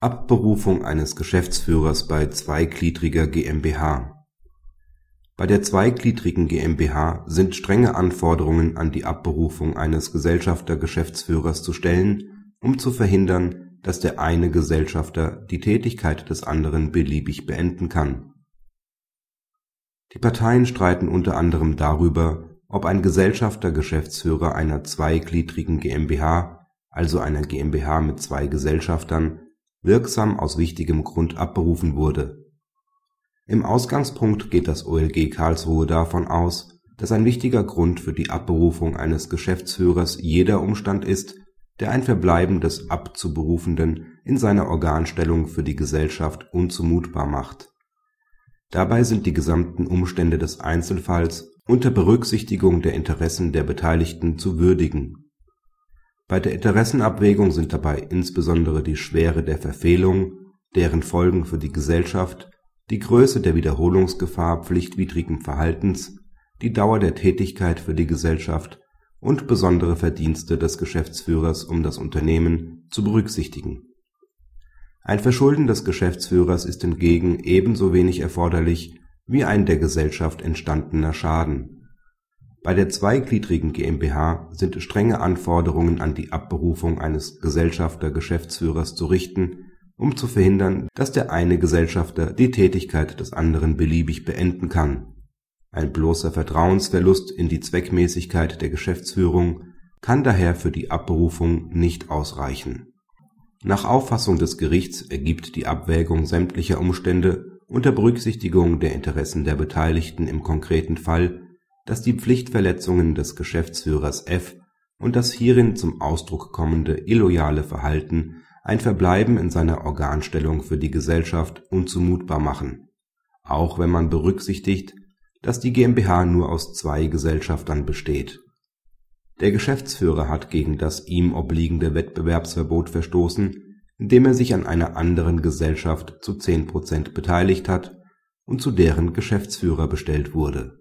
Abberufung eines Geschäftsführers bei zweigliedriger GmbH Bei der zweigliedrigen GmbH sind strenge Anforderungen an die Abberufung eines Gesellschafter-Geschäftsführers zu stellen, um zu verhindern, dass der eine Gesellschafter die Tätigkeit des anderen beliebig beenden kann. Die Parteien streiten unter anderem darüber, ob ein Gesellschafter-Geschäftsführer einer zweigliedrigen GmbH, also einer GmbH mit zwei Gesellschaftern wirksam aus wichtigem Grund abberufen wurde. Im Ausgangspunkt geht das OLG Karlsruhe davon aus, dass ein wichtiger Grund für die Abberufung eines Geschäftsführers jeder Umstand ist, der ein Verbleiben des Abzuberufenden in seiner Organstellung für die Gesellschaft unzumutbar macht. Dabei sind die gesamten Umstände des Einzelfalls unter Berücksichtigung der Interessen der Beteiligten zu würdigen bei der Interessenabwägung sind dabei insbesondere die Schwere der Verfehlung, deren Folgen für die Gesellschaft, die Größe der Wiederholungsgefahr pflichtwidrigen Verhaltens, die Dauer der Tätigkeit für die Gesellschaft und besondere Verdienste des Geschäftsführers um das Unternehmen zu berücksichtigen. Ein Verschulden des Geschäftsführers ist hingegen ebenso wenig erforderlich wie ein der Gesellschaft entstandener Schaden bei der zweigliedrigen GmbH sind strenge Anforderungen an die Abberufung eines Gesellschafter-Geschäftsführers zu richten, um zu verhindern, dass der eine Gesellschafter die Tätigkeit des anderen beliebig beenden kann. Ein bloßer Vertrauensverlust in die Zweckmäßigkeit der Geschäftsführung kann daher für die Abberufung nicht ausreichen. Nach Auffassung des Gerichts ergibt die Abwägung sämtlicher Umstände unter Berücksichtigung der Interessen der Beteiligten im konkreten Fall dass die Pflichtverletzungen des Geschäftsführers F und das hierin zum Ausdruck kommende illoyale Verhalten ein Verbleiben in seiner Organstellung für die Gesellschaft unzumutbar machen, auch wenn man berücksichtigt, dass die GmbH nur aus zwei Gesellschaftern besteht. Der Geschäftsführer hat gegen das ihm obliegende Wettbewerbsverbot verstoßen, indem er sich an einer anderen Gesellschaft zu 10 Prozent beteiligt hat und zu deren Geschäftsführer bestellt wurde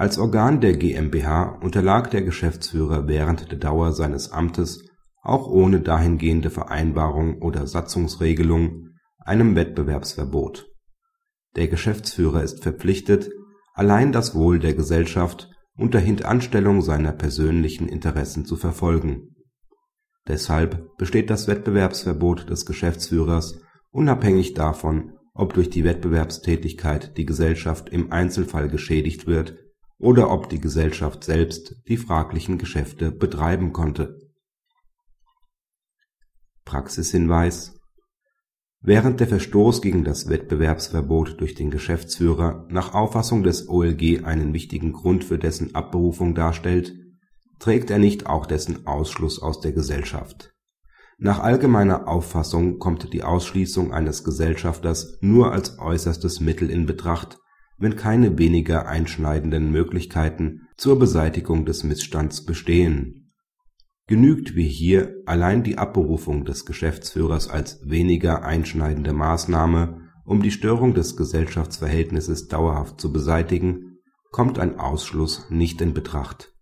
als Organ der GmbH unterlag der Geschäftsführer während der Dauer seines Amtes auch ohne dahingehende Vereinbarung oder Satzungsregelung einem Wettbewerbsverbot. Der Geschäftsführer ist verpflichtet, allein das Wohl der Gesellschaft unter Hintanstellung seiner persönlichen Interessen zu verfolgen. Deshalb besteht das Wettbewerbsverbot des Geschäftsführers unabhängig davon, ob durch die Wettbewerbstätigkeit die Gesellschaft im Einzelfall geschädigt wird oder ob die Gesellschaft selbst die fraglichen Geschäfte betreiben konnte. Praxishinweis Während der Verstoß gegen das Wettbewerbsverbot durch den Geschäftsführer nach Auffassung des OLG einen wichtigen Grund für dessen Abberufung darstellt, trägt er nicht auch dessen Ausschluss aus der Gesellschaft. Nach allgemeiner Auffassung kommt die Ausschließung eines Gesellschafters nur als äußerstes Mittel in Betracht wenn keine weniger einschneidenden Möglichkeiten zur Beseitigung des Missstands bestehen. Genügt wie hier allein die Abberufung des Geschäftsführers als weniger einschneidende Maßnahme, um die Störung des Gesellschaftsverhältnisses dauerhaft zu beseitigen, kommt ein Ausschluss nicht in Betracht